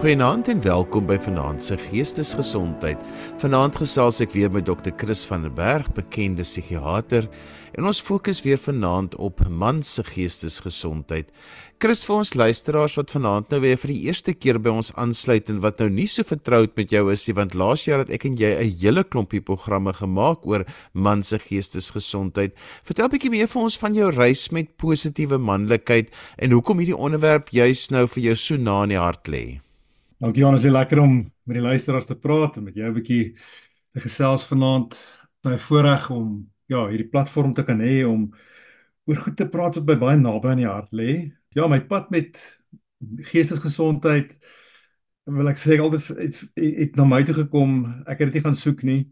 Goeienaand en welkom by Vanaand se Geestesgesondheid. Vanaand gesels ek weer met Dr. Chris van der Berg, bekende psigiater, en ons fokus weer vanaand op man se geestesgesondheid. Chris vir ons luisteraars wat vanaand nou weer vir die eerste keer by ons aansluit en wat nou nie so vertroud met jou is nie, want laas jaar het ek en jy 'n hele klompie programme gemaak oor man se geestesgesondheid. Vertel 'n bietjie meer vir ons van jou reis met positiewe manlikheid en hoekom hierdie onderwerp juis nou vir jou so na in die hart lê. Dankie Johannes, baie lekker om met die luisteraars te praat en met jou 'n bietjie te gesels vanaand. My voorreg om ja, hierdie platform te kan hê om oor goed te praat wat by baie naby aan die hart lê. Ja, my pad met geestesgesondheid wil ek sê altyd het, het, het na my toe gekom. Ek het dit nie gaan soek nie.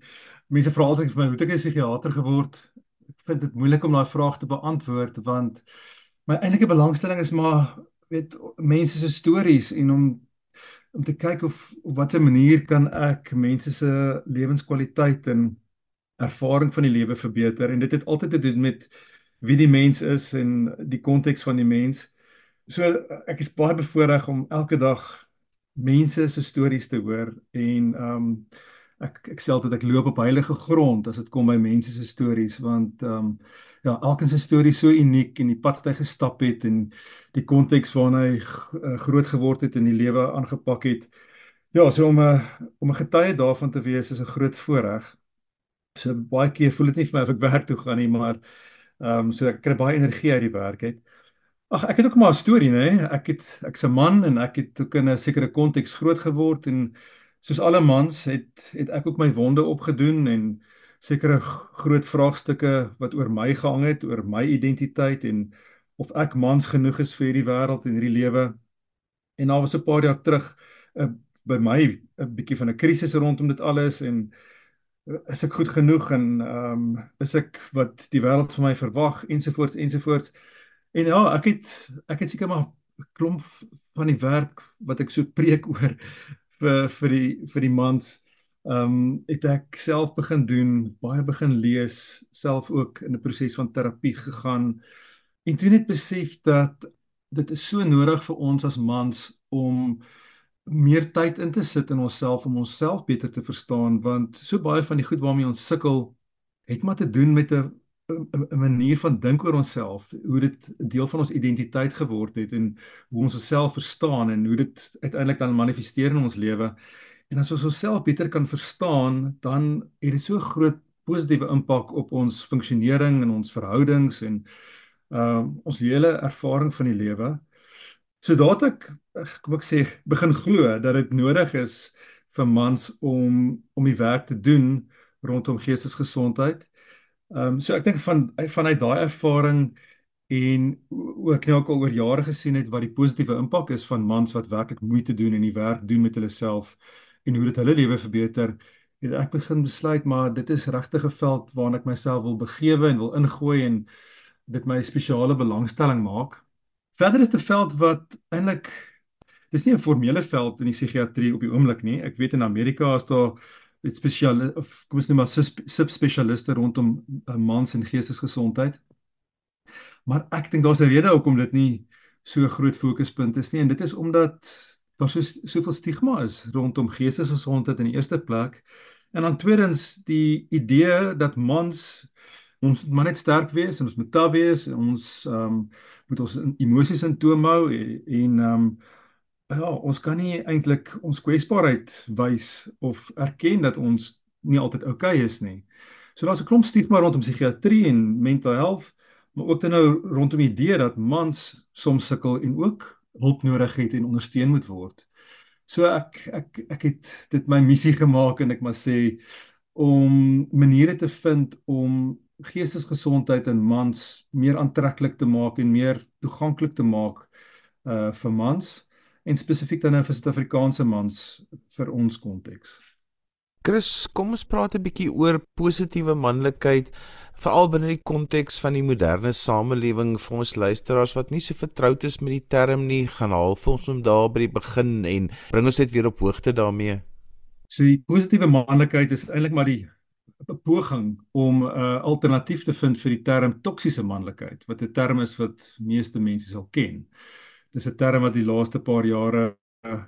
Mense vra altyd vir my, "Hoe het ek 'n psigiater geword?" Ek vind dit moeilik om daai vraag te beantwoord want my eintlike belangstelling is maar weet mense se stories en om om te kyk of op watter manier kan ek mense se lewenskwaliteit en ervaring van die lewe verbeter en dit het altyd te doen met wie die mens is en die konteks van die mens. So ek is baie bevoorreg om elke dag mense se stories te hoor en ehm um, ek ek sê altyd ek loop op heilige grond as dit kom by mense se stories want ehm um, ja, elkeen se storie so uniek en die pad wat hy gestap het en die konteks waarin hy uh, groot geword het en die lewe aangepak het. Ja, so om 'n om 'n getuie daarvan te wees is 'n groot voorreg. So baie keer voel dit nie vir my of ek werk toe gaan nie, maar ehm um, so ek kry baie energie uit die werk uit. Ag ek het ook maar 'n storie nê. Ek het ek's 'n man en ek het ook in 'n sekere konteks groot geword en soos alle mans het het ek ook my wonde opgedoen en sekere groot vraagstukke wat oor my gehang het, oor my identiteit en of ek mans genoeg is vir hierdie wêreld en hierdie lewe. En daar was 'n paar jaar terug uh, by my 'n bietjie van 'n krisis rondom dit alles en uh, is ek goed genoeg en ehm um, is ek wat die wêreld van my verwag ensovoorts ensovoorts. En ja, ek het ek het seker maar 'n klomp van die werk wat ek so preek oor vir vir die vir die mans. Ehm um, het ek self begin doen, baie begin lees, self ook in 'n proses van terapie gegaan. En toe net besef dat dit is so nodig vir ons as mans om meer tyd in te sit in onsself om onsself beter te verstaan want so baie van die goed waarmee ons sukkel het maar te doen met 'n 'n manier van dink oor onsself, hoe dit deel van ons identiteit geword het en hoe ons onsself verstaan en hoe dit uiteindelik dan manifesteer in ons lewe. En as ons onsself beter kan verstaan, dan het dit so groot positiewe impak op ons funksionering en ons verhoudings en ehm uh, ons hele ervaring van die lewe. So daat ek kom ek sê begin glo dat dit nodig is vir mans om om die werk te doen rondom geestesgesondheid. Ehm um, so ek dink van vanuit daai ervaring en ook nou ook al oor jare gesien het wat die positiewe impak is van mans wat werklik moeite doen en die werk doen met hulle self en hoe dit hulle lewe verbeter, het ek begin besluit maar dit is regtig 'n veld waarna ek myself wil begewe en wil ingooi en dit my spesiale belangstelling maak. Verder is dit 'n veld wat eintlik dis nie 'n formele veld in die psigiatrie op die oomblik nie. Ek weet in Amerika is daar dit spesiale of kom ons noem maar subspesialiste rondom uh, mans en geestesgesondheid. Maar ek dink daar's 'n rede hoekom dit nie so 'n groot fokuspunt is nie en dit is omdat daar so soveel stigma is rondom geestesgesondheid in die eerste plek. En dan tweedens die idee dat mans ons moet net sterk wees en ons moet taaf wees en ons ehm um, moet ons emosies in toom hou en ehm um, ja, ons kan nie eintlik ons kwesbaarheid wys of erken dat ons nie altyd oukei okay is nie. So daar's 'n klomp stigma rondom psigiatrie en mental health, maar ook dan nou rondom die idee dat mans soms sukkel en ook hulp nodig het en ondersteun moet word. So ek ek ek het dit my missie gemaak en ek maar sê om maniere te vind om geestesgesondheid in mans meer aantreklik te maak en meer toeganklik te maak uh vir mans en spesifiek dan nou vir Suid-Afrikaanse mans vir ons konteks. Chris, kom ons praat 'n bietjie oor positiewe manlikheid veral binne die konteks van die moderne samelewing vir ons luisteraars wat nie so vertroud is met die term nie, gaan half ons om daar by die begin en bring ons net weer op hoogte daarmee. So die positiewe manlikheid is eintlik maar die poging om 'n uh, alternatief te vind vir die term toksiese manlikheid, wat 'n term is wat meeste mense sal ken. Dis 'n term wat die laaste paar jare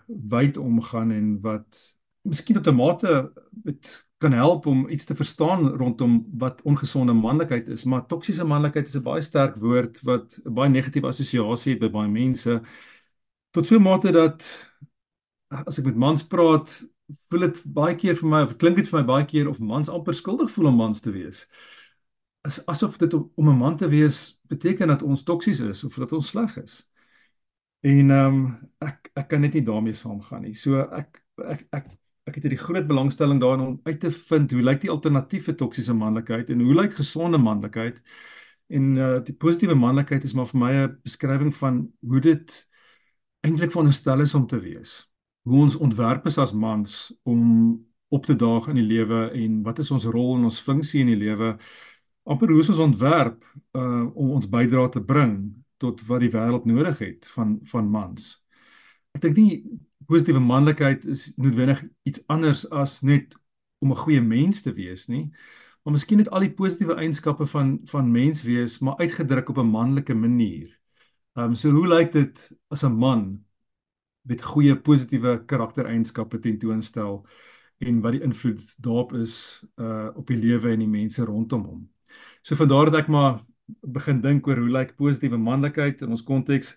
wyd omgaan en wat miskien op 'n mate dit kan help om iets te verstaan rondom wat ongesonde manlikheid is, maar toksiese manlikheid is 'n baie sterk woord wat 'n baie negatiewe assosiasie het by baie mense tot so 'n mate dat as ek met mans praat, voel dit baie keer vir my of klink dit vir my baie keer of mans amper skuldig voel om mans te wees. Is asof dit om 'n man te wees beteken dat ons toksies is of dat ons sleg is. En ehm um, ek ek kan net nie daarmee saamgaan nie. So ek ek ek ek het hierdie groot belangstelling daarin om uit te vind hoe lyk die alternatiewe toksiese manlikheid en hoe lyk gesonde manlikheid? En uh die positiewe manlikheid is maar vir my 'n beskrywing van hoe dit eintlik veronderstel is om te wees. Hoe ons ontwerp is as mans om op te daag in die lewe en wat is ons rol en ons funksie in die lewe? amper hoe is ons ontwerp uh om ons bydrae te bring tot wat die wêreld nodig het van van mans. Ek dink nie positiewe manlikheid is noodwendig iets anders as net om 'n goeie mens te wees nie, maar miskien net al die positiewe eienskappe van van mens wees maar uitgedruk op 'n manlike manier. Ehm um, so hoe lyk dit as 'n man met goeie positiewe karaktereienskappe tentoonstel en wat die invloed daarop is uh op die lewe en die mense rondom hom. So van daar het ek maar begin dink oor hoe lyk positiewe manlikheid in ons konteks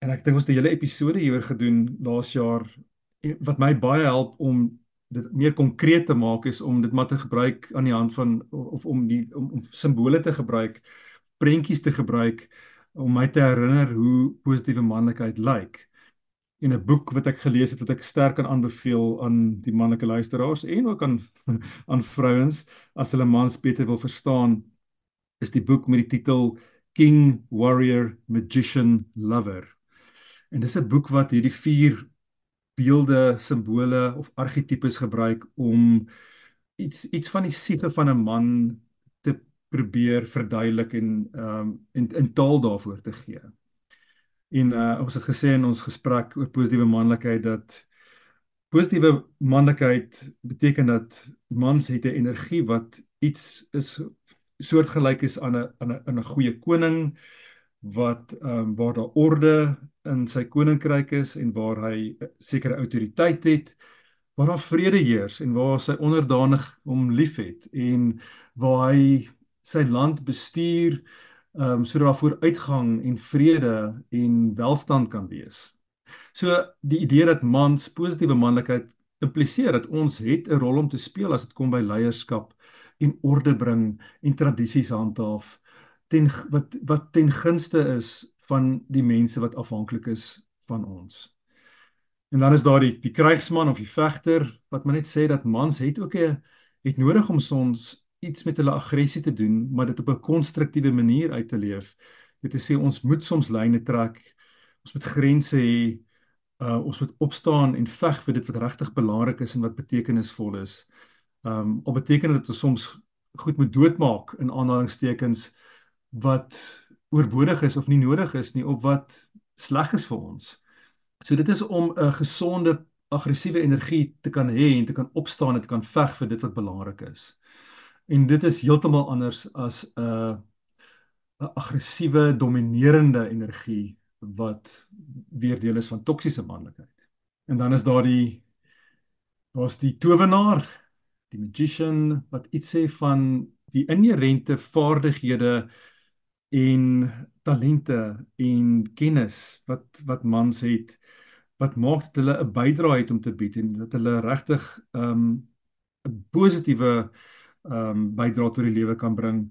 en ek dink ons het 'n hele episode hieroor gedoen laas jaar wat my baie help om dit meer konkreet te maak is om dit maar te gebruik aan die hand van of om die om, om simbole te gebruik, prentjies te gebruik om my te herinner hoe positiewe manlikheid lyk. In 'n boek wat ek gelees het wat ek sterk kan aanbeveel aan die manlike luisteraars en ook aan aan vrouens as hulle mans beter wil verstaan is die boek met die titel King Warrior Magician Lover. En dis 'n boek wat hierdie vier beelde, simbole of argetipes gebruik om iets iets van die siege van 'n man te probeer verduidelik en ehm um, in in taal daarvoor te gee. En uh ons het gesê in ons gesprek oor positiewe manlikheid dat positiewe manlikheid beteken dat mans het 'n energie wat iets is soortgelyk is aan 'n aan 'n 'n goeie koning wat ehm um, waar daar orde in sy koninkryk is en waar hy sekere autoriteit het waar daar vrede heers en waar sy onderdanig hom liefhet en waar hy sy land bestuur ehm um, sodat daar vooruitgang en vrede en welstand kan wees. So die idee dat mans positiewe manlikheid impliseer dat ons het 'n rol om te speel as dit kom by leierskap en orde bring en tradisies handhaaf ten wat wat ten gunste is van die mense wat afhanklik is van ons. En dan is daar die die krygsman of die vegter wat maar net sê dat mans het ook 'n het nodig om soms iets met hulle aggressie te doen, maar dit op 'n konstruktiewe manier uit te leef. Dit is sê ons moet soms lyne trek. Ons moet grense hê. Uh ons moet opstaan en veg vir dit wat regtig belangrik is en wat betekenisvol is. Ehm um, op beteken dit dat ons soms goed moet doodmaak in aanhalingstekens wat oorbodig is of nie nodig is nie of wat sleg is vir ons. So dit is om 'n gesonde aggressiewe energie te kan hê en te kan opstaan en te kan veg vir dit wat belangrik is. En dit is heeltemal anders as 'n 'n aggressiewe dominerende energie wat weer deel is van toksiese manlikheid. En dan is daar die daar's die towenaar die magician wat iets sê van die inherente vaardighede en talente en kennis wat wat mans het wat maak dat hulle 'n bydrae het om te bied en dat hulle regtig 'n um, positiewe um bydrae tot die lewe kan bring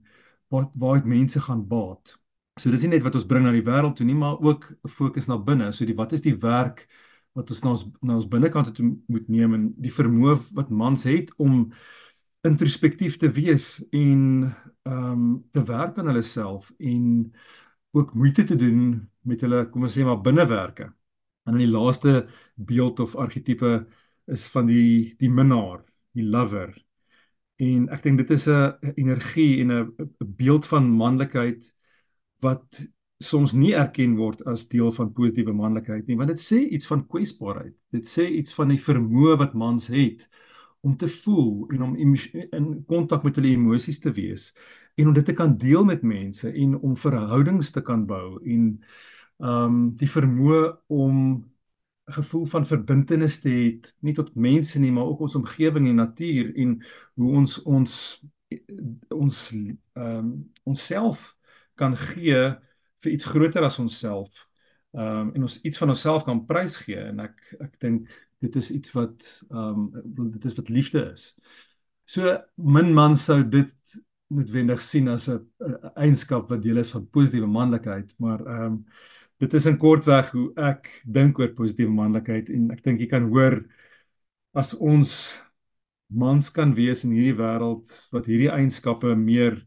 wat waar mense gaan baat. So dis nie net wat ons bring na die wêreld toe nie, maar ook 'n fokus na binne. So die wat is die werk wat ons na ons na ons binnekant toe moet neem en die vermoë wat mans het om introspektief te wees en ehm um, te werk aan hulle self en ook moeite te doen met hulle kom ons sê maar binnewerke. En dan die laaste beeld of argetipe is van die die minnaar, die lover. En ek dink dit is 'n energie en 'n beeld van manlikheid wat soms nie erken word as deel van positiewe manlikheid nie want dit sê iets van kwesbaarheid. Dit sê iets van die vermoë wat mans het om te voel en om in kontak met hulle emosies te wees en om dit te kan deel met mense en om verhoudings te kan bou en ehm um, die vermoë om gevoel van verbintenis te hê nie tot mense nie, maar ook ons omgewing en natuur en hoe ons ons ons ehm um, onsself kan gee vir iets groter as onsself. Ehm um, en ons iets van onsself kan prysgee en ek ek dink dit is iets wat ehm um, dit is wat liefde is. So min man sou dit noodwendig sien as 'n eienskap wat deel is van positiewe manlikheid, maar ehm um, dit is in kortweg hoe ek dink oor positiewe manlikheid en ek dink jy kan hoor as ons mans kan wees in hierdie wêreld wat hierdie eienskappe meer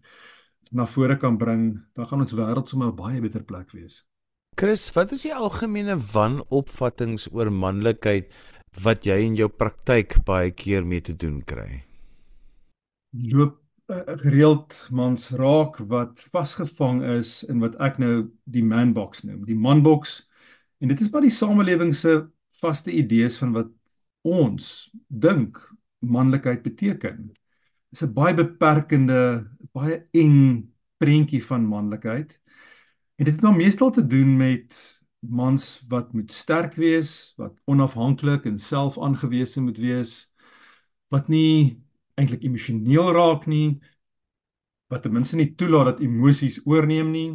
na vore kan bring, dan gaan ons wêreld sommer 'n baie beter plek wees. Chris, wat is die algemene wanopvattinge oor manlikheid wat jy in jou praktyk baie keer mee te doen kry? Loop uh, gereeld mans raak wat vasgevang is in wat ek nou die man box noem. Die man box en dit is maar die samelewing se vaste idees van wat ons dink manlikheid beteken. Dit is 'n baie beperkende, baie eng prentjie van manlikheid. En dit het maar meestal te doen met mans wat moet sterk wees, wat onafhanklik en selfaangewese moet wees, wat nie eintlik emosioneel raak nie, wat ten minste nie toelaat dat emosies oorneem nie.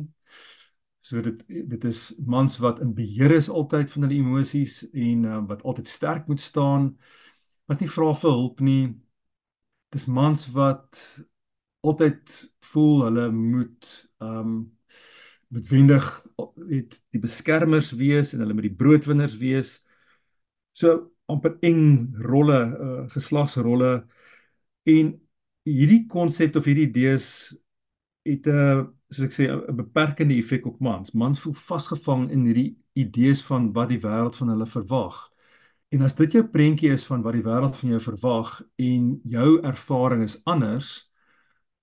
So dit dit is mans wat in beheer is altyd van hulle emosies en uh, wat altyd sterk moet staan wat nie vra vir hulp nie. Dis mans wat altyd voel hulle moet ehm um, noodwendig het die beskermers wees en hulle moet die broodwinners wees. So amper eng rolle, uh, geslagsrolle en hierdie konsep of hierdie idees het 'n uh, soos ek sê 'n beperkende effek op mans. Mans voel vasgevang in hierdie idees van wat die wêreld van hulle verwag. En as dit jou prentjie is van wat die wêreld van jou verwag en jou ervaring is anders,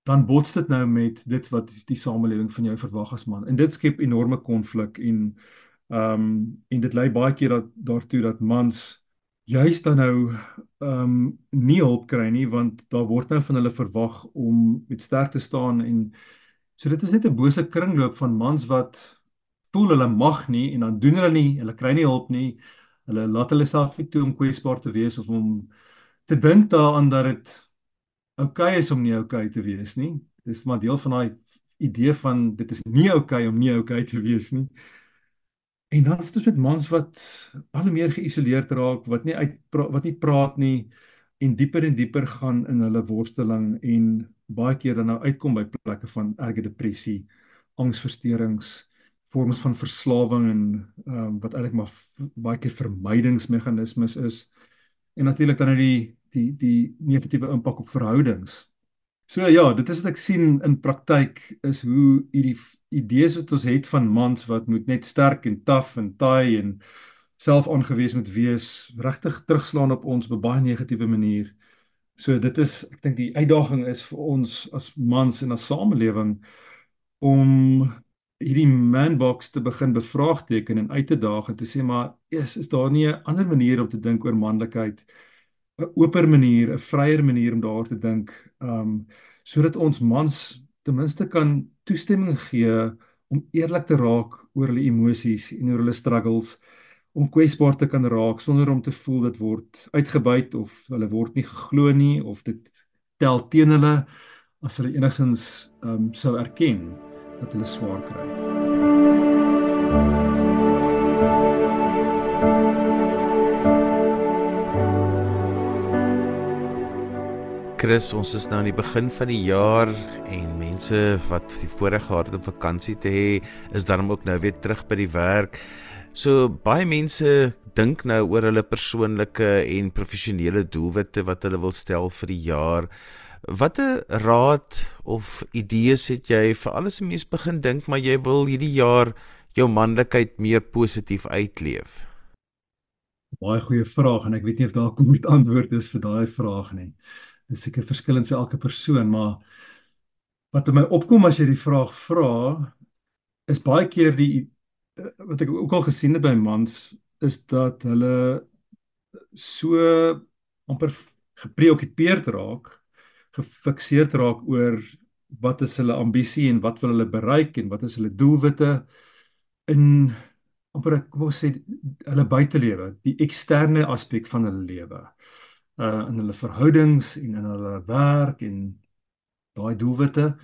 dan bots dit nou met dit wat die samelewing van jou verwag as man. En dit skep enorme konflik en ehm um, en dit lei baie keer dat daartoe dat mans juist dan nou ehm um, nie hulp kry nie want daar word nou van hulle verwag om met sterk te staan en so dit is net 'n bose kringloop van mans wat voel hulle mag nie en dan doen hulle nie, hulle kry nie hulp nie Hulle laat hulle self nie toe om kwesbaar te wees of om te dink daaraan dat dit okay is om nie okay te wees nie. Dis maar deel van daai idee van dit is nie okay om nie okay te wees nie. En dan sit ons met mans wat al meer geïsoleerd raak, wat nie uit wat nie praat nie en dieper en dieper gaan in hulle worsteling en baie keer dan nou uitkom by plekke van erge depressie, angsversteurings, vorms van verslawing en ehm um, wat eintlik maar baie keer vermydingsmeganismes is en natuurlik dan die die die negatiewe impak op verhoudings. So ja, dit is wat ek sien in praktyk is hoe hierdie idees wat ons het van mans wat moet net sterk en taaf en taai en selfaangewees moet wees, regtig terugslaan op ons op 'n baie negatiewe manier. So dit is ek dink die uitdaging is vir ons as mans en as samelewing om hierdie manbox te begin bevraagteken en uit te daag en te sê maar is is daar nie 'n ander manier om te dink oor manlikheid 'n oper manier 'n vryer manier om daaroor te dink um sodat ons mans ten minste kan toestemming gee om eerlik te raak oor hulle emosies en oor hulle struggles om kwesbaar te kan raak sonder om te voel dit word uitgebuit of hulle word nie geglo nie of dit tel teen hulle as hulle enigstens um sou erken dat hulle swaar kry. Chris, ons is nou aan die begin van die jaar en mense wat die voorreg gehad het om vakansie te hê, is dan ook nou weer terug by die werk. So baie mense dink nou oor hulle persoonlike en professionele doelwitte wat hulle wil stel vir die jaar. Watter raad of idees het jy vir alles wat mense begin dink maar jy wil hierdie jaar jou manlikheid meer positief uitleef? Baie goeie vraag en ek weet nie of daar 'n konkrete antwoord is vir daai vraag nie. Dit is seker verskillend vir elke persoon, maar wat in my opkom as jy die vraag vra is baie keer die wat ek ook al gesien het by mans is dat hulle so amper gepreokkupeerd raak gefikseerd raak oor wat is hulle ambisie en wat wil hulle bereik en wat is hulle doelwitte in amper kom ons sê hulle buitelewe, die eksterne aspek van hulle lewe. Uh in hulle verhoudings en in hulle werk en daai doelwitte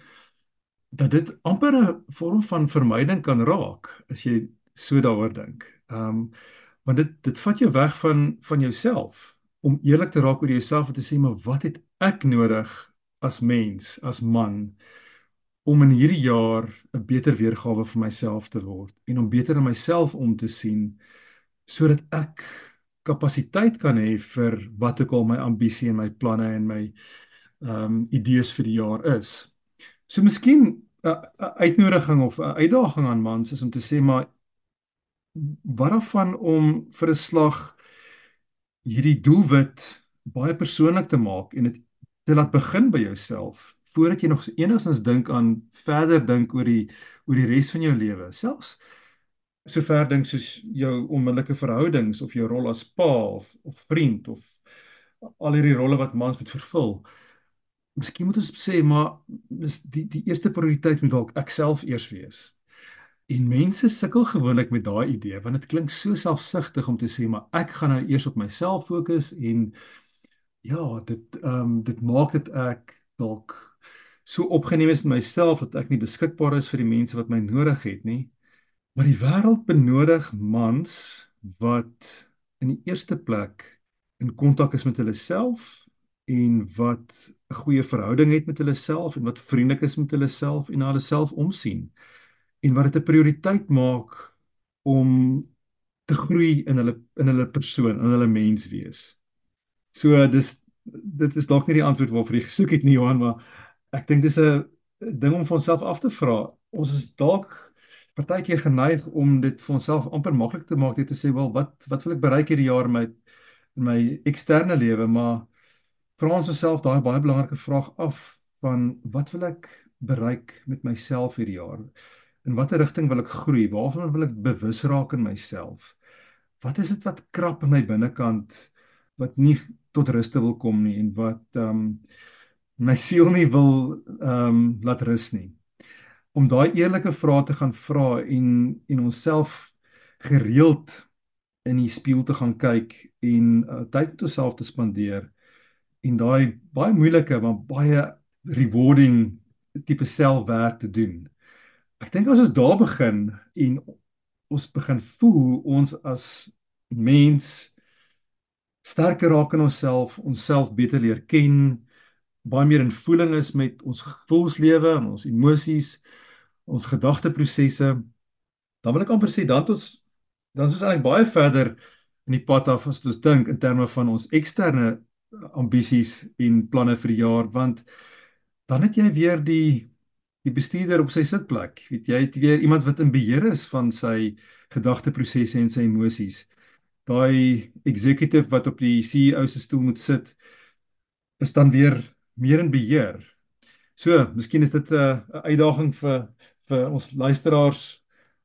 dat dit amper 'n vorm van vermyding kan raak as jy so daaroor dink. Ehm um, want dit dit vat jou weg van van jouself om eerlik te raak oor jouself en te sê maar wat het ek nodig as mens, as man om in hierdie jaar 'n beter weergawe vir myself te word en om beter in myself om te sien sodat ek kapasiteit kan hê vir wat ook al my ambisie en my planne en my ehm um, idees vir die jaar is. So miskien 'n uitnodiging of 'n uitdaging aan mans is om te sê maar wat daarvan om vir 'n slag hierdie doelwit baie persoonlik te maak en dit te laat begin by jouself voordat jy nog enigstens dink aan verder dink oor die oor die res van jou lewe selfs sover dink soos jou onmiddellike verhoudings of jou rol as pa of of vriend of al hierdie rolle wat mans moet vervul miskien moet ons sê maar die die eerste prioriteit moet dalk ek self eers wees en mense sukkel gewoonlik met daai idee want dit klink so selfsugtig om te sê maar ek gaan nou eers op myself fokus en ja dit ehm um, dit maak dit ek dalk so opgeneem is met myself dat ek nie beskikbaar is vir die mense wat my nodig het nie. Maar die wêreld benodig mans wat in die eerste plek in kontak is met hulle self en wat 'n goeie verhouding het met hulle self en wat vriendelik is met hulle self en na hulle self omsien en wat dit 'n prioriteit maak om te groei in hulle in hulle persoon, in hulle menswees. So dis dit is dalk nie die antwoord waarvoor jy gesoek het nie Johan, maar ek dink dis 'n ding om vir onsself af te vra. Ons is dalk partykeer geneig om dit vir onsself amper maklik te maak net te sê, "Wel, wat wat wil ek bereik hierdie jaar in my in my eksterne lewe?" Maar vra ons osself daai baie belangrike vraag af van wat wil ek bereik met myself hierdie jaar? In watter rigting wil ek groei? Waarvan wil ek bewus raak in myself? Wat is dit wat krap in my binnekant wat nie tot rus wil kom nie en wat ehm um, my siel nie wil ehm um, laat rus nie. Om daai eerlike vrae te gaan vra en en onsself gereeld in die spieël te gaan kyk en uh, tyd met osself te spandeer en daai baie moeilike maar baie rewarding tipe selfwerk te doen. Ek dink as ons daar begin en ons begin voel ons as mens sterker raak in onsself, onsself beter leer ken, baie meer in voeling is met ons gevoelslewe en ons emosies, ons gedagteprosesse, dan wil ek amper sê dan ons dan is ons eintlik baie verder in die pad af as ons dink in terme van ons eksterne ambisies en planne vir die jaar want dan het jy weer die die bestuurder op sy sitplek. Weet jy, het weer iemand wat in beheer is van sy gedagteprosesse en sy emosies. Daai executive wat op die CEO se stoel moet sit is dan weer meer in beheer. So, miskien is dit 'n uh, uitdaging vir vir ons luisteraars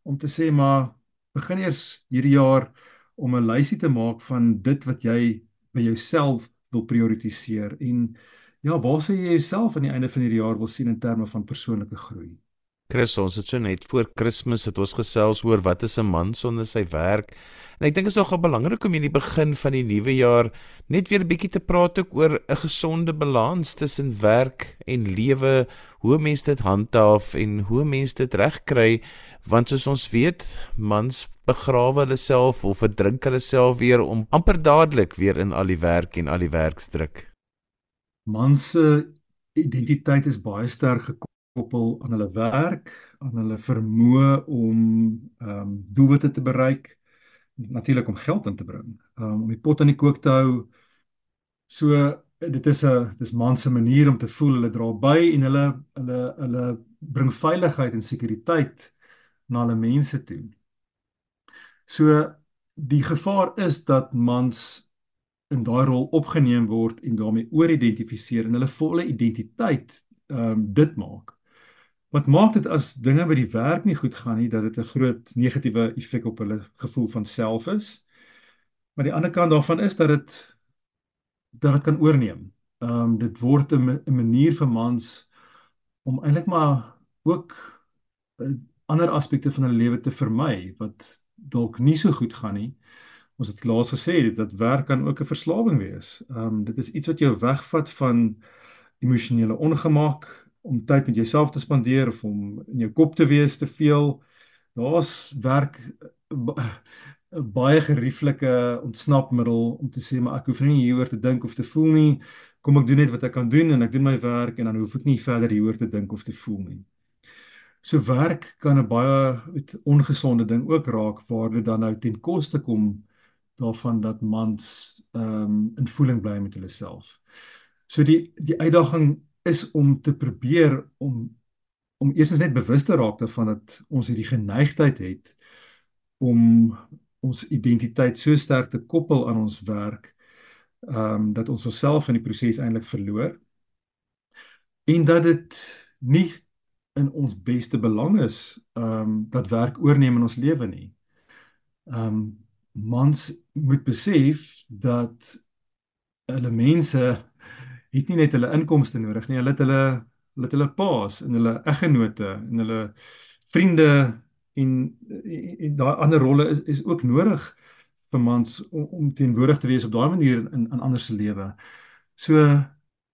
om te sê maar begin eers hierdie jaar om 'n lysie te maak van dit wat jy by jouself wil prioritiseer en ja, waar sê jy jouself aan die einde van hierdie jaar wil sien in terme van persoonlike groei? Chris, ons het so net voor Kersfees het ons gesels oor wat is 'n man sonder sy werk. En ek dink is nogal belangrik om in die begin van die nuwe jaar net weer 'n bietjie te praat oor 'n gesonde balans tussen werk en lewe, hoe mense dit handhaaf en hoe mense dit regkry, want soos ons weet, mans begrawe hulle self of verdrink hulle self weer om amper dadelik weer in al die werk en al die werksdruk. Mans se identiteit is baie sterk gekom koppel aan hulle werk, aan hulle vermoë om ehm um, doelwitte te bereik, natuurlik om geld in te bring, um, om die pot aan die kook te hou. So dit is 'n dis man se manier om te voel hulle dra by en hulle hulle hulle bring veiligheid en sekuriteit na hulle mense toe. So die gevaar is dat mans in daai rol opgeneem word en daarmee ooridentifieer en hulle volle identiteit ehm um, dit maak wat maak dit as dinge by die werk nie goed gaan nie dat dit 'n groot negatiewe effek op hulle gevoel van self is. Maar die ander kant daarvan is dat dit dat dit kan oorneem. Ehm um, dit word 'n manier vir mans om eintlik maar ook uh, ander aspekte van hulle lewe te vermy wat dalk nie so goed gaan nie. Ons het laas gesê dat werk kan ook 'n verslawing wees. Ehm um, dit is iets wat jou wegvat van emosionele ongemak om tyd met jouself te spandeer of om in jou kop te wees te veel. Daar's werk 'n baie gerieflike ontsnapmiddel om te sê maar ek hoef nie hieroor te dink of te voel nie. Kom ek doen net wat ek kan doen en ek doen my werk en dan hoef ek nie verder hieroor te dink of te voel nie. So werk kan 'n baie ongesonde ding ook raak waar dit dan nou ten koste kom daarvan dat mans ehm um, in voeling bly met hulle self. So die die uitdaging is om te probeer om om eers net bewus te raak daarvan dat ons hierdie geneigtheid het om ons identiteit so sterk te koppel aan ons werk ehm um, dat ons onsself in die proses eintlik verloor en dat dit nie in ons beste belang is ehm um, dat werk oorneem in ons lewe nie. Ehm um, mans moet besef dat hulle mense het nie net hulle inkomste nodig nie, hulle het hulle hulle het hulle paas en hulle eggenote en hulle vriende en, en, en daai ander rolle is is ook nodig vir mans om, om teenwoordig te wees op daai manier in in ander se lewe. So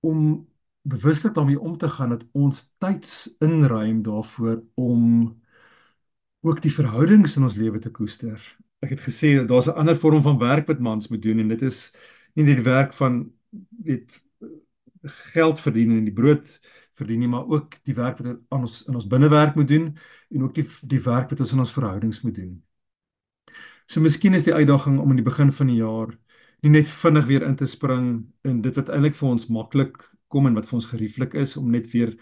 om bewuslik daarmee om te gaan dat ons tyds inruim daarvoor om ook die verhoudings in ons lewe te koester. Ek het gesê daar's 'n ander vorm van werk wat mans moet doen en dit is nie net die werk van weet geld verdien en die brood verdien nie, maar ook die werk wat ons in ons binnewerk moet doen en ook die die werk wat ons in ons verhoudings moet doen. So miskien is die uitdaging om aan die begin van die jaar nie net vinnig weer in te spring in dit wat eintlik vir ons maklik kom en wat vir ons gerieflik is om net weer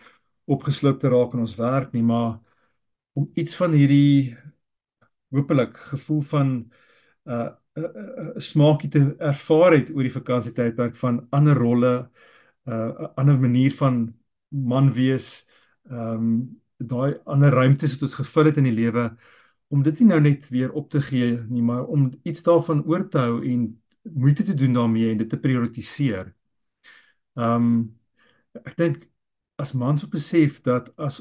opgesluk te raak in ons werk nie, maar om iets van hierdie hopelik gevoel van 'n uh, 'n uh, uh, uh, smaakie te ervaar het oor die vakansietydperk van ander rolle, 'n uh, ander manier van man wees, ehm um, daai ander ruimtes wat ons gevul het in die lewe om dit nie nou net weer op te gee nie, maar om iets daarvan oor te hou en moeite te doen daarmee en dit te prioritiseer. Ehm um, ek dink as mans op besef dat as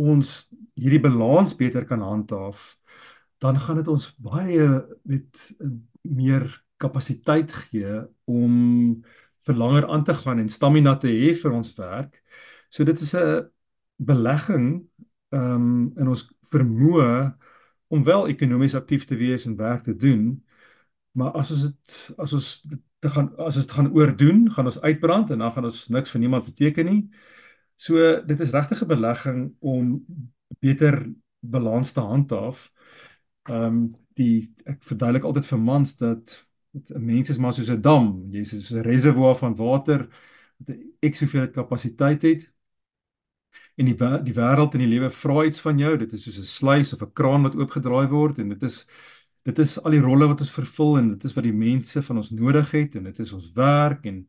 ons hierdie balans beter kan handhaaf, dan gaan dit ons baie met meer kapasiteit gee om vir langer aan te gaan en stamina te hê vir ons werk. So dit is 'n belegging ehm um, in ons vermoë om wel ekonomies aktief te wees en werk te doen. Maar as ons dit as ons te gaan as ons dit gaan oordoen, gaan ons uitbrand en dan gaan ons niks vir niemand beteken nie. So dit is regtig 'n belegging om beter balans te handhaaf ehm um, die ek verduidelik altyd vir mans dat 'n mens is maar soos 'n dam, jy's soos 'n reservoir van water wat 'n ek soveel kapasiteit het. En die die wêreld en die lewe vra iets van jou. Dit is soos 'n sluys of 'n kraan wat oopgedraai word en dit is dit is al die rolle wat ons vervul en dit is wat die mense van ons nodig het en dit is ons werk en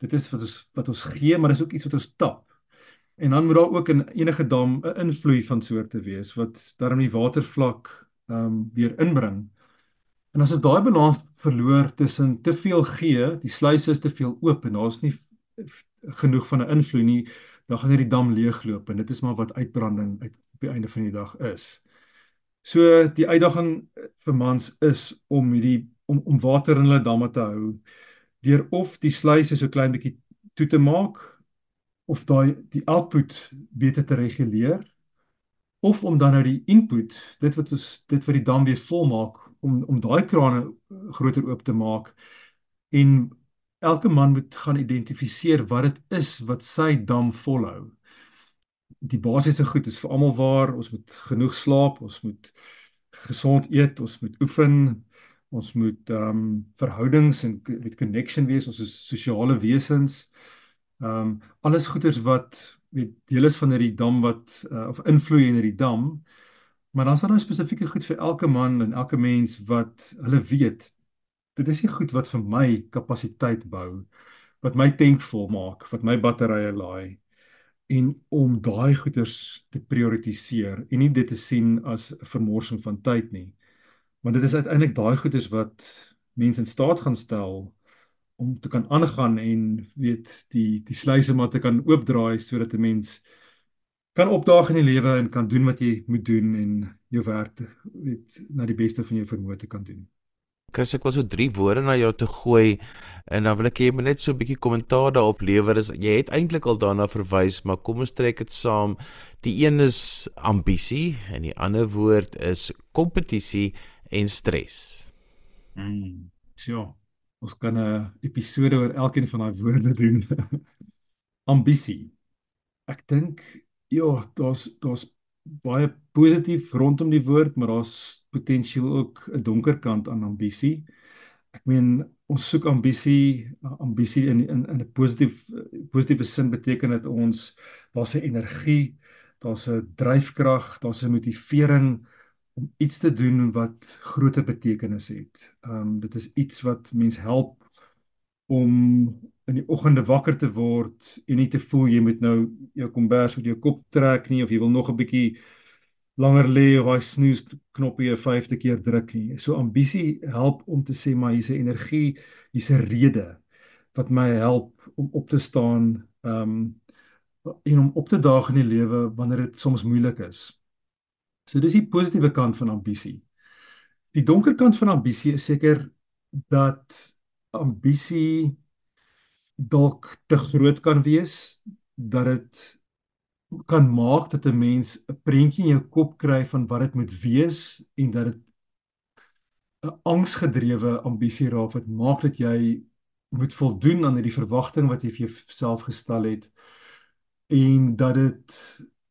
dit is wat ons wat ons gee, maar dis ook iets wat ons tap. En dan moet daar ook in enige dam 'n invloei van soorte wees wat daarom die watervlak ehm um, weer inbring. En as ons daai balans verloor tussen te veel gee, die sluise is te veel oop en daar's nie genoeg van 'n invloed nie, dan gaan hierdie dam leegloop en dit is maar wat uitbranding uit op die einde van die dag is. So die uitdaging vir mans is om hierdie om om water in hulle damme te hou deur of die sluise so klein bietjie toe te maak of daai die output beter te reguleer of om dan nou die input, dit wat ons dit vir die dam weer volmaak om om daai krane groter oop te maak en elke man moet gaan identifiseer wat dit is wat sy dam volhou. Die basiese goed is vir almal waar, ons moet genoeg slaap, ons moet gesond eet, ons moet oefen, ons moet ehm um, verhoudings en met connection wees, ons is sosiale wesens. Ehm um, alles goeders wat weet deel is van hierdie dam wat uh, of invloei in hierdie dam. Maar dan daar nou spesifieke goed vir elke man en elke mens wat hulle weet. Dit is nie goed wat vir my kapasiteit bou, wat my tank vol maak, wat my batterye laai en om daai goeders te prioritiseer en nie dit te sien as 'n vermorsing van tyd nie. Want dit is uiteindelik daai goeders wat mense in staat gaan stel om te kan aangaan en weet die die sluise maar te kan oopdraai sodat 'n mens kan opdaag in die lewe en kan doen wat jy moet doen en jou werk weet na die beste van jou vermoë te kan doen. Chris, ek wil so drie woorde na jou toe gooi en dan wil ek hê jy moet net so 'n bietjie kommentaar daarop lewer. Is jy het eintlik al daarna verwys, maar kom ons trek dit saam. Die een is ambisie en die ander woord is kompetisie en stres. Mm. So, ons kan 'n episode oor elkeen van daai woorde doen. ambisie. Ek dink ja, daar's daar's baie positief rondom die woord, maar daar's potensieel ook 'n donker kant aan ambisie. Ek meen ons soek ambisie, ambisie in in in 'n positief positiewe sin beteken dit ons daar's 'n energie, daar's 'n dryfkrag, daar's 'n motivering om iets te doen wat groter betekenis het. Ehm um, dit is iets wat mens help om in die oggende wakker te word en nie te voel jy moet nou jou kombers met jou kop trek nie of jy wil nog 'n bietjie langer lê of daai snoes knoppie 'n vyfde keer druk nie. So ambisie help om te sê maar hier's 'n energie, hier's 'n rede wat my help om op te staan um en om op te daag in die lewe wanneer dit soms moeilik is. So dis die positiewe kant van ambisie. Die donker kant van ambisie is seker dat ambisie dalk te groot kan wees dat dit kan maak dat 'n mens 'n prentjie in jou kop kry van wat dit moet wees en dat dit 'n angsgedrewe ambisie raak wat maak dat jy moet voldoen aan hierdie verwagting wat jy vir jouself gestel het. En dat dit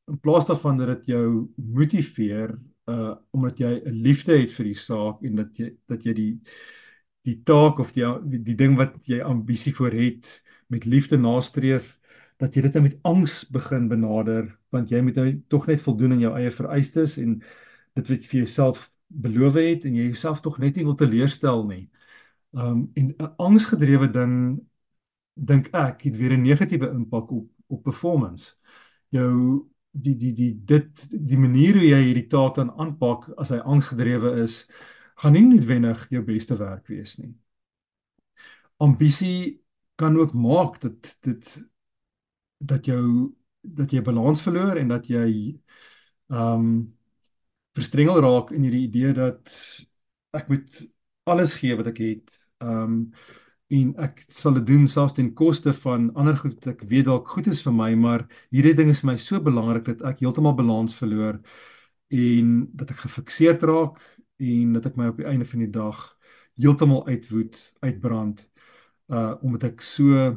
in plaas daarvan dat dit jou motiveer uh omdat jy 'n liefde het vir die saak en dat jy dat jy die die taak of die die, ding wat jy ambisie voor het met liefde nastreef dat jy dit nou met angs begin benader want jy moet nou tog net voldoen aan jou eie vereistes en dit wat jy vir jouself beloof het en jy jouself tog net nie wil teleurstel nie. Um en 'n angsgedrewe ding dink ek het weer 'n negatiewe impak op op performance. Jou die die die dit die manier hoe jy hierdie taak dan aanpak as hy angsgedrewe is, gaan nie noodwendig jou beste werk wees nie. Ambisie kan ook maak dat dit dat jou dat jy balans verloor en dat jy ehm um, verstrengel raak in hierdie idee dat ek moet alles gee wat ek het. Ehm um, en ek sal dit doen selfs ten koste van ander goed wat ek weet dalk goed is vir my, maar hierdie ding is vir my so belangrik dat ek heeltemal balans verloor en dat ek gefikseerd raak en dat ek my op die einde van die dag heeltemal uitwoed, uitbrand uh omdat ek so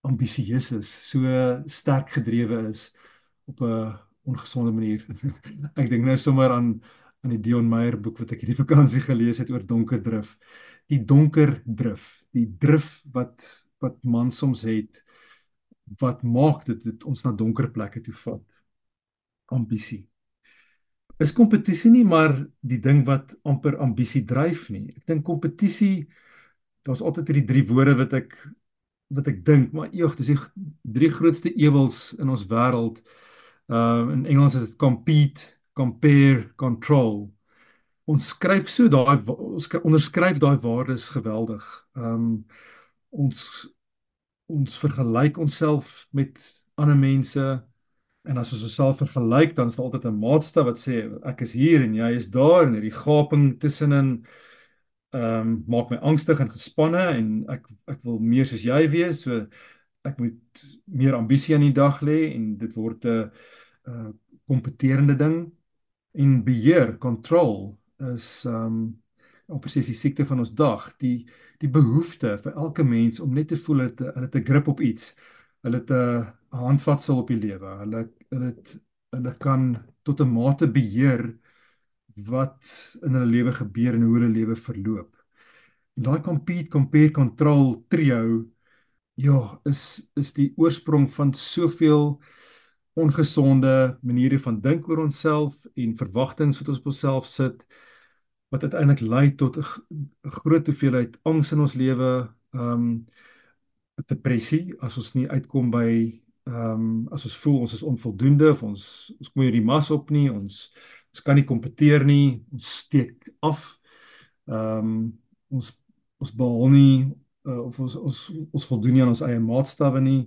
ambisieus is, so sterk gedrewe is op 'n ongesonde manier. ek dink nou sommer aan aan die Dion Meyer boek wat ek hierdie vakansie gelees het oor donker drif. Die donker drif, die drif wat wat man soms het wat maak dit dit ons na donker plekke toe vat. Ambisie is kompetisie nie maar die ding wat amper ambisie dryf nie. Ek dink kompetisie daar's altyd hierdie drie woorde wat ek wat ek dink, maar eeg, dis die drie grootste ewels in ons wêreld. Uh in Engels is dit compete, compare, control. Ons skryf so daai ons onderskryf daai waardes geweldig. Um ons ons vergelyk onsself met ander mense En as ons osself vergelyk, dan is daar altyd 'n maatstaf wat sê ek is hier en jy is daar en hierdie gaping tussenin ehm um, maak my angstig en gespanne en ek ek wil meer soos jy wees. So ek moet meer ambisie aan die dag lê en dit word 'n uh kompeterende ding en beheer, control is ehm um, op presies die siekte van ons dag, die die behoefte vir elke mens om net te voel dat hulle 'n grip op iets hulle het 'n handvatsel op die lewe. Hulle hulle het hulle kan tot 'n mate beheer wat in hulle lewe gebeur en hoe hulle lewe verloop. En daai compete, compare, control trio ja, is is die oorsprong van soveel ongesonde maniere van dink oor onsself en verwagtinge wat ons op onsself sit wat uiteindelik lei tot 'n groot hoeveelheid angs in ons lewe. Ehm um, depressie as ons nie uitkom by ehm um, as ons voel ons is onvoldoende of ons ons kom hier die mas op nie ons ons kan nie kompeteer nie ons steek af ehm um, ons ons behaal nie uh, of ons ons ons voldoen nie aan ons eie maatstawwe nie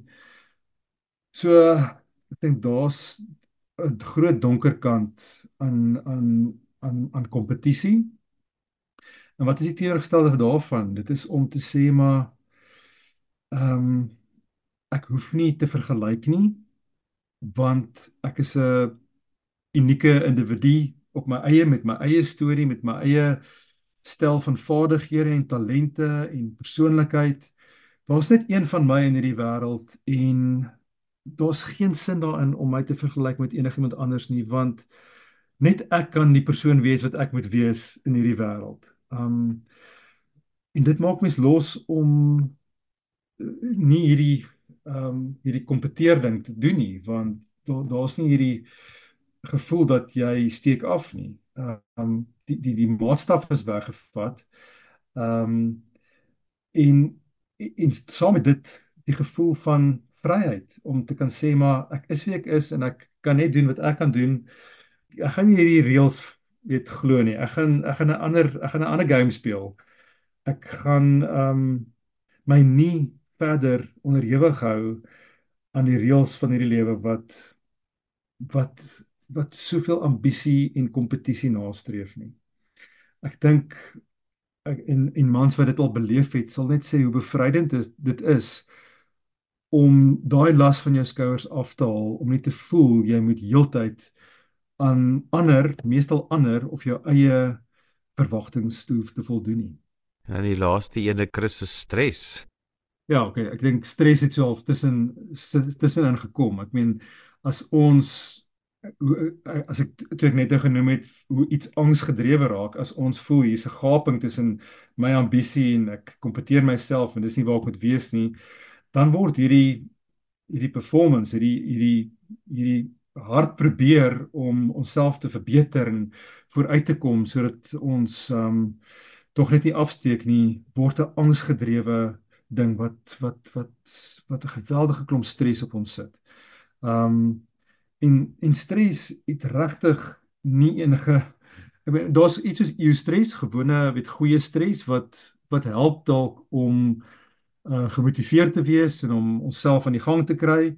so ek dink daar's 'n groot donker kant aan aan aan aan kompetisie. En wat is die teenoorgestelde daarvan? Dit is om te sê maar ehm um, ek hoef nie te vergelyk nie want ek is 'n unieke individu op my eie met my eie storie met my eie stel van vaardighede en talente en persoonlikheid. Daar's net een van my in hierdie wêreld en daar's geen sin daarin om my te vergelyk met enigiemand anders nie want net ek kan die persoon wees wat ek moet wees in hierdie wêreld. Um en dit maak mens los om nie hierdie um hierdie kompeteer ding te doen nie want daar's nie hierdie gevoel dat jy steek af nie. Um die die die maatstaf is weggevat. Um en en saam met dit die gevoel van vryheid om te kan sê maar ek is wie ek is en ek kan net doen wat ek kan doen. Ek gaan nie hierdie reëls weet glo nie. Ek gaan ek gaan 'n ander ek gaan 'n ander game speel. Ek gaan um my nie verder onderhewig hou aan die reëls van hierdie lewe wat wat wat soveel ambisie en kompetisie nastreef nie. Ek dink en en mans wat dit al beleef het, sal net sê hoe bevrydend is dit is om daai las van jou skouers af te haal om nie te voel jy moet heeltyd aan ander, meestal ander of jou eie verwagtinge hoef te voldoen nie. En die laaste ene Christus stres. Ja, okay, ek dink stres het so half tussen tussenin gekom. Ek meen as ons hoe as ek toe ek net nou genoem het hoe iets angsgedrewe raak as ons voel hier's 'n gaping tussen my ambisie en ek kompeteer myself en dis nie waar ek moet wees nie dan word hierdie hierdie performance hierdie hierdie hierdie hard probeer om onsself te verbeter en vooruit te kom sodat ons um tog net nie afsteek nie word 'n angsgedrewe ding wat wat wat wat 'n geweldige klomp stres op ons sit. Um en en stres het regtig nie enige ek bedoel daar's iets soos eustres gewone weet goeie stres wat wat help dalk om uh, gemotiveerd te wees en om onsself aan die gang te kry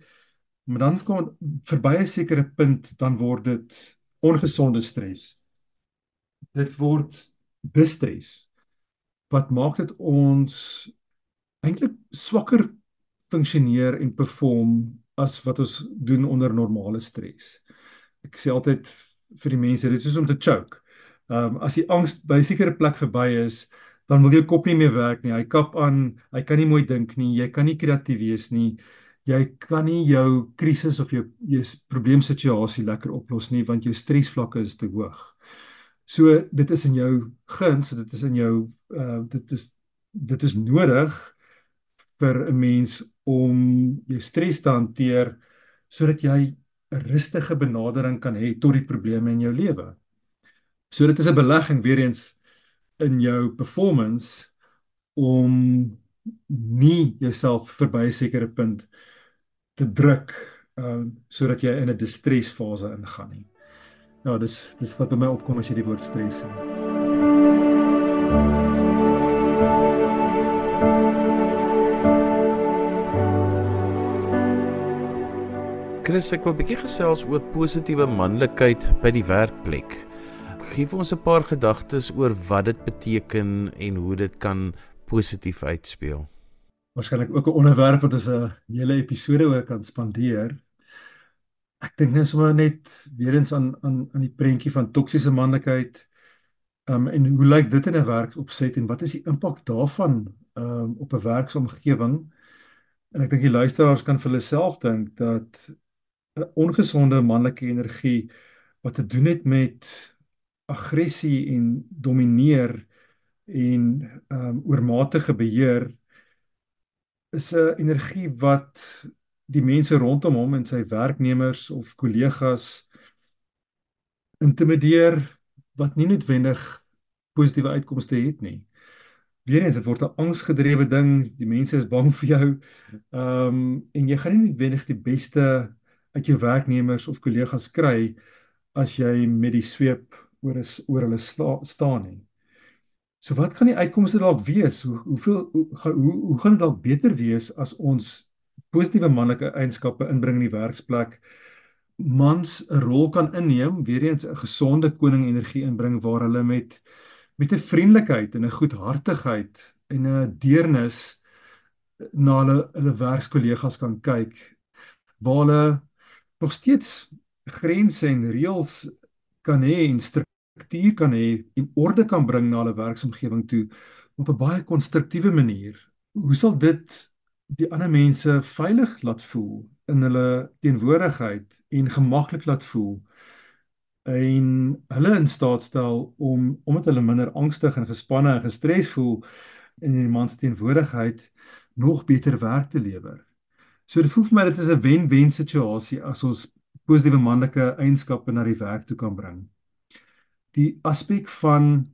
maar dan kom verby 'n sekere punt dan word dit ongesonde stres dit word bestres wat maak dit ons eintlik swakker funksioneer en perform as wat ons doen onder normale stres. Ek sê altyd vir die mense, dit is soos om te choke. Ehm um, as die angs by 'n sekere plek verby is, dan wil jou kop nie meer werk nie. Hy kap aan, hy kan nie mooi dink nie, jy kan nie kreatief wees nie. Jy kan nie jou krisis of jou jou probleemsituasie lekker oplos nie want jou stresvlakke is te hoog. So dit is in jou guns, dit is in jou uh dit is dit is nodig vir 'n mens om jou stres te hanteer sodat jy 'n rustige benadering kan hê tot die probleme in jou lewe. So dit is 'n belegging weer eens in jou performance om nie jouself verby 'n sekere punt te druk uh sodat jy in 'n distresfase ingaan nie. Ja, dis dis wat by my opkom as jy die woord stres sien. Chris, ek wil 'n bietjie gesels oor positiewe manlikheid by die werkplek. Gee vir ons 'n paar gedagtes oor wat dit beteken en hoe dit kan positief uitspeel. Waarskynlik ook 'n onderwerp wat ons 'n hele episode oor kan spandeer. Ek dink net sommer net weer eens aan aan aan die prentjie van toksiese manlikheid. Um en hoe lyk dit in 'n werksopset en wat is die impak daarvan um op 'n werksomgewing? En ek dink die luisteraars kan vir hulle self dink dat ongesonde manlike energie wat te doen het met aggressie en domineer en ehm um, oormatige beheer is 'n energie wat die mense rondom hom en sy werknemers of kollegas intimideer wat nie noodwendig positiewe uitkomste het nie. Weerens dit word 'n angsgedrewe ding, die mense is bang vir jou. Ehm um, en jy gaan nie noodwendig die beste uit jou werknemers of kollegas kry as jy met die sweep oor is oor hulle sta, staan nie. So wat gaan die uitkomste dalk wees? Hoe hoeveel hoe hoe, hoe gaan dit dalk beter wees as ons positiewe manlike eienskappe inbring in die werksplek, mans 'n rol kan inneem, weer eens 'n gesonde koning energie inbring waar hulle met met 'n vriendelikheid en 'n goedhartigheid en 'n deernis na hulle hulle werkskollegas kan kyk waar hulle nog steeds grense en reëls kan hê en struktuur kan hê en orde kan bring na hulle werksomgewing toe op 'n baie konstruktiewe manier. Hoe sal dit die ander mense veilig laat voel in hulle teenwoordigheid en gemaklik laat voel? en hulle in staat stel om omdat hulle minder angstig en gespanne en gestres voel in die man se teenwoordigheid nog beter werk te lewer. So dit voel vir my dit is 'n wen-wen situasie as ons positiewe manlike eienskappe na die werk toe kan bring. Die aspek van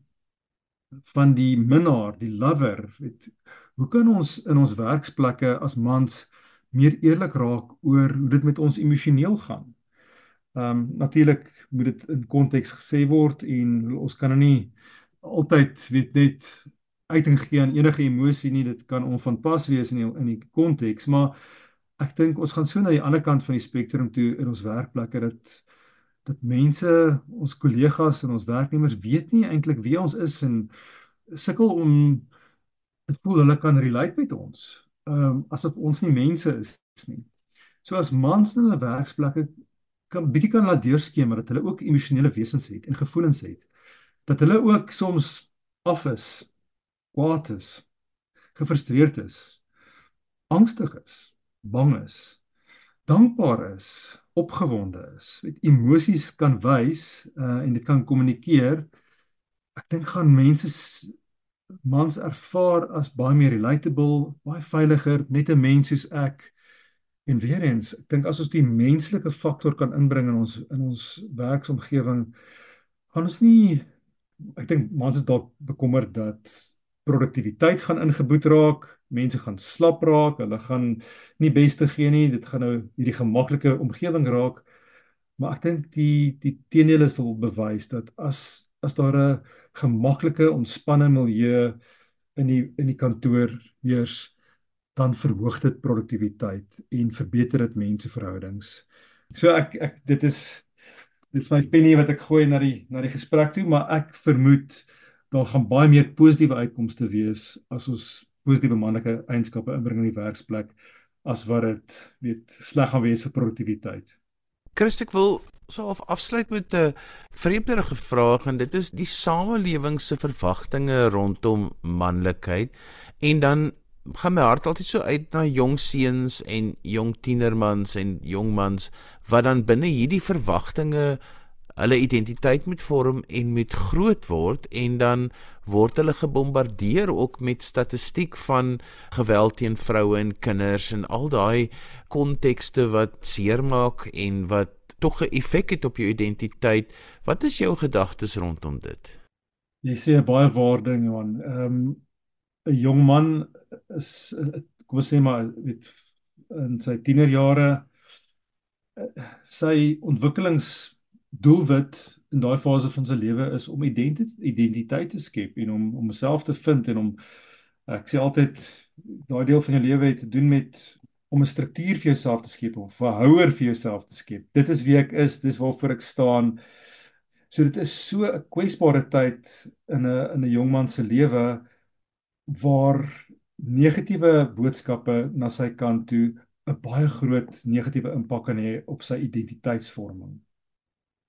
van die minnaar, die lover, weet hoe kan ons in ons werksplekke as mans meer eerlik raak oor hoe dit met ons emosioneel gaan? Ehm um, natuurlik moet dit in konteks gesê word en ons kan nou nie altyd weet net uiting gee aan enige emosie nie. Dit kan onvanpas wees in die, in die konteks, maar ek dink ons gaan so na die ander kant van die spektrum toe in ons werkplekke dat dat mense, ons kollegas en ons werknemers weet nie eintlik wie ons is en sukkel om dit voel hulle kan relate met ons. Ehm um, asof ons nie mense is nie. So as mans in hulle werksplekke kan bietjie kan laat deurskemer dat hulle ook emosionele wesens het en gevoelens het. Dat hulle ook soms af is, kwaad is, gefrustreerd is, angstig is, bang is, dankbaar is, opgewonde is. Weet emosies kan wys uh, en dit kan kommunikeer. Ek dink gaan mense mans ervaar as baie meer relatable, baie veiliger, net 'n mens soos ek. En weer eens, ek dink as ons die menslike faktor kan inbring in ons in ons werksomgewing, gaan ons nie ek dink mans is dalk bekommerd dat produktiwiteit gaan ingeboet raak, mense gaan slap raak, hulle gaan nie beste gee nie, dit gaan nou hierdie gemaklike omgewing raak. Maar ek dink die die teenoor sal bewys dat as as daar 'n gemaklike, ontspanne milieu in die in die kantoor heers, dan verhoog dit produktiwiteit en verbeter dit menseverhoudings. So ek ek dit is dit is my penny wat ek gooi na die na die gesprek toe, maar ek vermoed daar gaan baie meer positiewe uitkomste wees as ons positiewe manlike eienskappe inbring in die werksplek as wat dit weet sleg gaan wees vir produktiwiteit. Christek wil so af afsluit met 'n vreemderige vraag en dit is die samelewing se verwagtinge rondom manlikheid en dan gaan my hart altyd so uit na jong seuns en jong tienermans en jong mans wat dan binne hierdie verwagtinge hulle identiteit moet vorm en moet groot word en dan word hulle gebombardeer ook met statistiek van geweld teen vroue en kinders en al daai kontekste wat seermaak en wat tog 'n effek het op jou identiteit. Wat is jou gedagtes rondom dit? Jy sê baie waarding man. Ehm um, 'n jong man is kom ons sê maar weet in sy tienerjare sy ontwikkelingsdoelwit in daai fase van sy lewe is om identiteit identiteit te skep en om om homself te vind en om ek sê altyd daai deel van jou lewe het te doen met om 'n struktuur vir jouself te skep of 'n houer vir jouself te skep. Dit is wie ek is, dis waarvoor ek staan. So dit is so 'n kwesbare tyd in 'n in 'n jong man se lewe waar negatiewe boodskappe na sy kant toe 'n baie groot negatiewe impak kan hê op sy identiteitsvorming.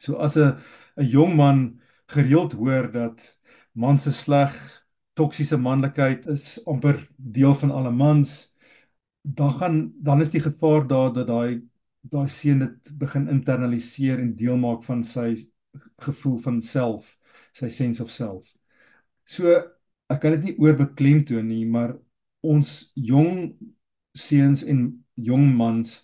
So as 'n 'n jong man gereeld hoor dat man se sleg toksiese manlikheid is amper deel van alle mans, dan gaan dan is die gevaar daar dat daai daai seun dit begin internaliseer en deel maak van sy gevoel van self, sy sense of self. So ek kan dit nie oorbeklemtoon nie, maar ons jong seuns en jong mans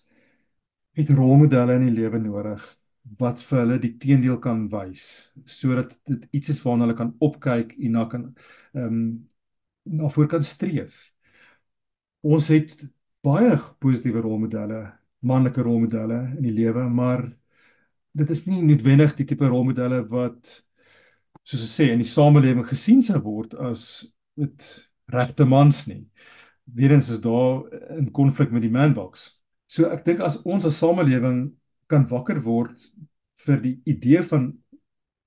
het rolmodelle in die lewe nodig wat vir hulle die teendeel kan wys sodat dit iets is waarna hulle kan opkyk en na kan ehm um, na voor kan streef. Ons het baie positiewe rolmodelle, manlike rolmodelle in die lewe, maar dit is nie noodwendig die tipe rolmodelle wat soos ek sê in die samelewing gesien sou word as dit regte mans nie. weer eens is daar in konflik met die manbox. So ek dink as ons as samelewing kan wakker word vir die idee van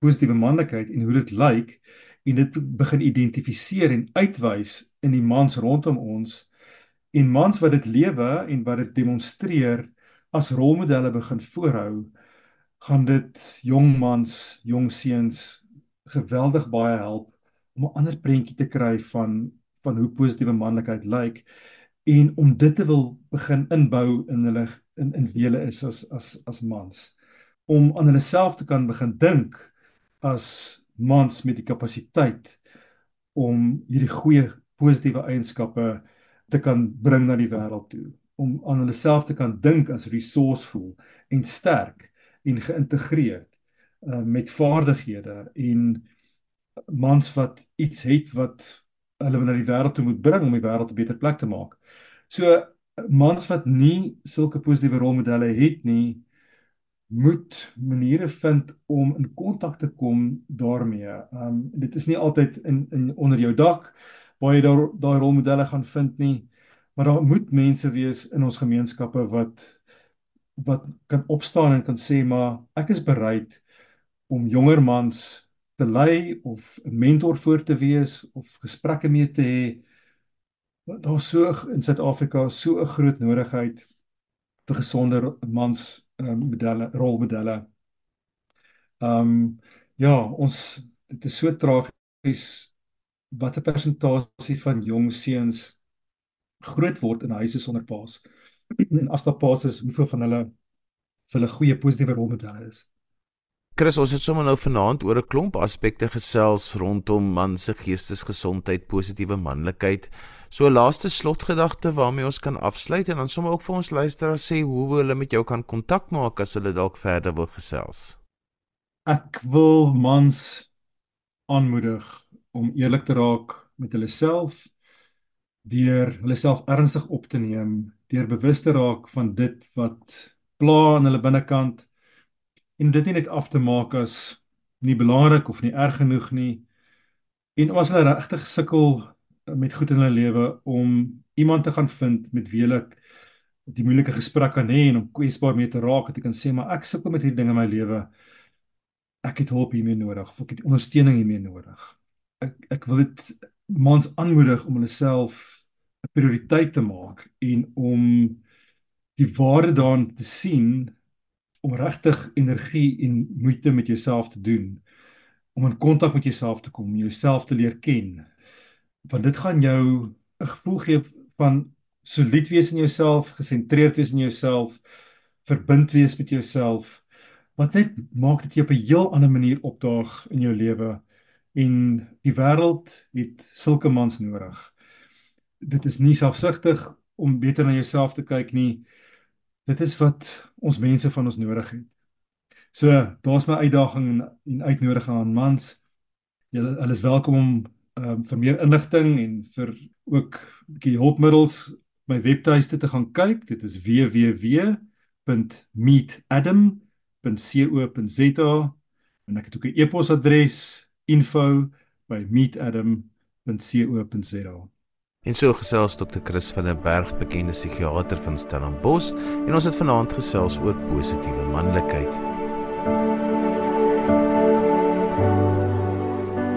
positiewe manlikheid en hoe dit lyk en dit begin identifiseer en uitwys in die mans rondom ons en mans wat dit lewe en wat dit demonstreer as rolmodelle begin voorhou gaan dit jong mans, jong seuns geweldig baie help om 'n ander prentjie te kry van van hoe positiewe manlikheid lyk en om dit te wil begin inbou in hulle in in wie hulle is as as as mans om aan hulle self te kan begin dink as mans met die kapasiteit om hierdie goeie positiewe eienskappe te kan bring na die wêreld toe om aan hulle self te kan dink as resourceful en sterk en geïntegreerd uh, met vaardighede en mans wat iets het wat hulle na die wêreld toe moet bring om die wêreld 'n beter plek te maak. So mans wat nie sulke positiewe rolmodelle het nie, moet maniere vind om in kontak te kom daarmee. Um dit is nie altyd in in onder jou dak waar jy daar daai rolmodelle gaan vind nie, maar daar moet mense wees in ons gemeenskappe wat wat kan opstaan en kan sê maar ek is bereid om jonger mans te lei of 'n mentor voor te wees of gesprekke mee te hê. Daar's so in Suid-Afrika so 'n groot nodigheid vir gesonder mans um, modelle, rolmodelle. Ehm um, ja, ons dit is so tragies wat 'n persentasie van jong seuns groot word in huise sonder paas. En as daar paas is, hoeveel van hulle vir hulle goeie positiewe rolmodelle is. Chris, ons het sommer nou vanaand oor 'n klomp aspekte gesels rondom man se geestesgesondheid, positiewe manlikheid. So 'n laaste slotgedagte waarmee ons kan afsluit en dan sommer ook vir ons luisteraars sê hoe hulle met jou kan kontak maak as hulle dalk verder wil gesels. Ek wil mans aanmoedig om eerlik te raak met hulle self deur hulle self ernstig op te neem, deur bewus te raak van dit wat pla in hulle binnekant en dit nie net af te maak as nie belangrik of nie erg genoeg nie. En as hulle regtig sukkel met goed in hulle lewe om iemand te gaan vind met wie hulle die moeilike gesprek kan hê en om kwesbaar mee te raak en te kan sê maar ek sukkel met hierdie dinge in my lewe. Ek het hulp hiermee nodig of ek het ondersteuning hiermee nodig. Ek ek wil dit mans aanmoedig om hulle self 'n prioriteit te maak en om die waarde daarin te sien om regtig energie en moeite met jouself te doen om in kontak met jouself te kom, jouself te leer ken. Want dit gaan jou 'n gevoel gee van solied wees in jouself, gesentreerd wees in jouself, verbind wees met jouself. Wat net maak dit jy op 'n heel ander manier opdaag in jou lewe en die wêreld het sulke mans nodig. Dit is nie selfsugtig om beter na jouself te kyk nie. Dit is wat ons mense van ons nodig het. So, daar's my uitdaging en uitnodiging aan mans. Julle hulle is welkom om um, vir meer inligting en vir ook 'n bietjie hulpmiddels my webtuiste te gaan kyk. Dit is www.meetadam.co.za en ek het ook 'n e-posadres info@meetadam.co.za. En so gesels Dr. Chris van der Berg, bekende psigiater van Stellenbosch, en ons het vanaand gesels oor positiewe manlikheid.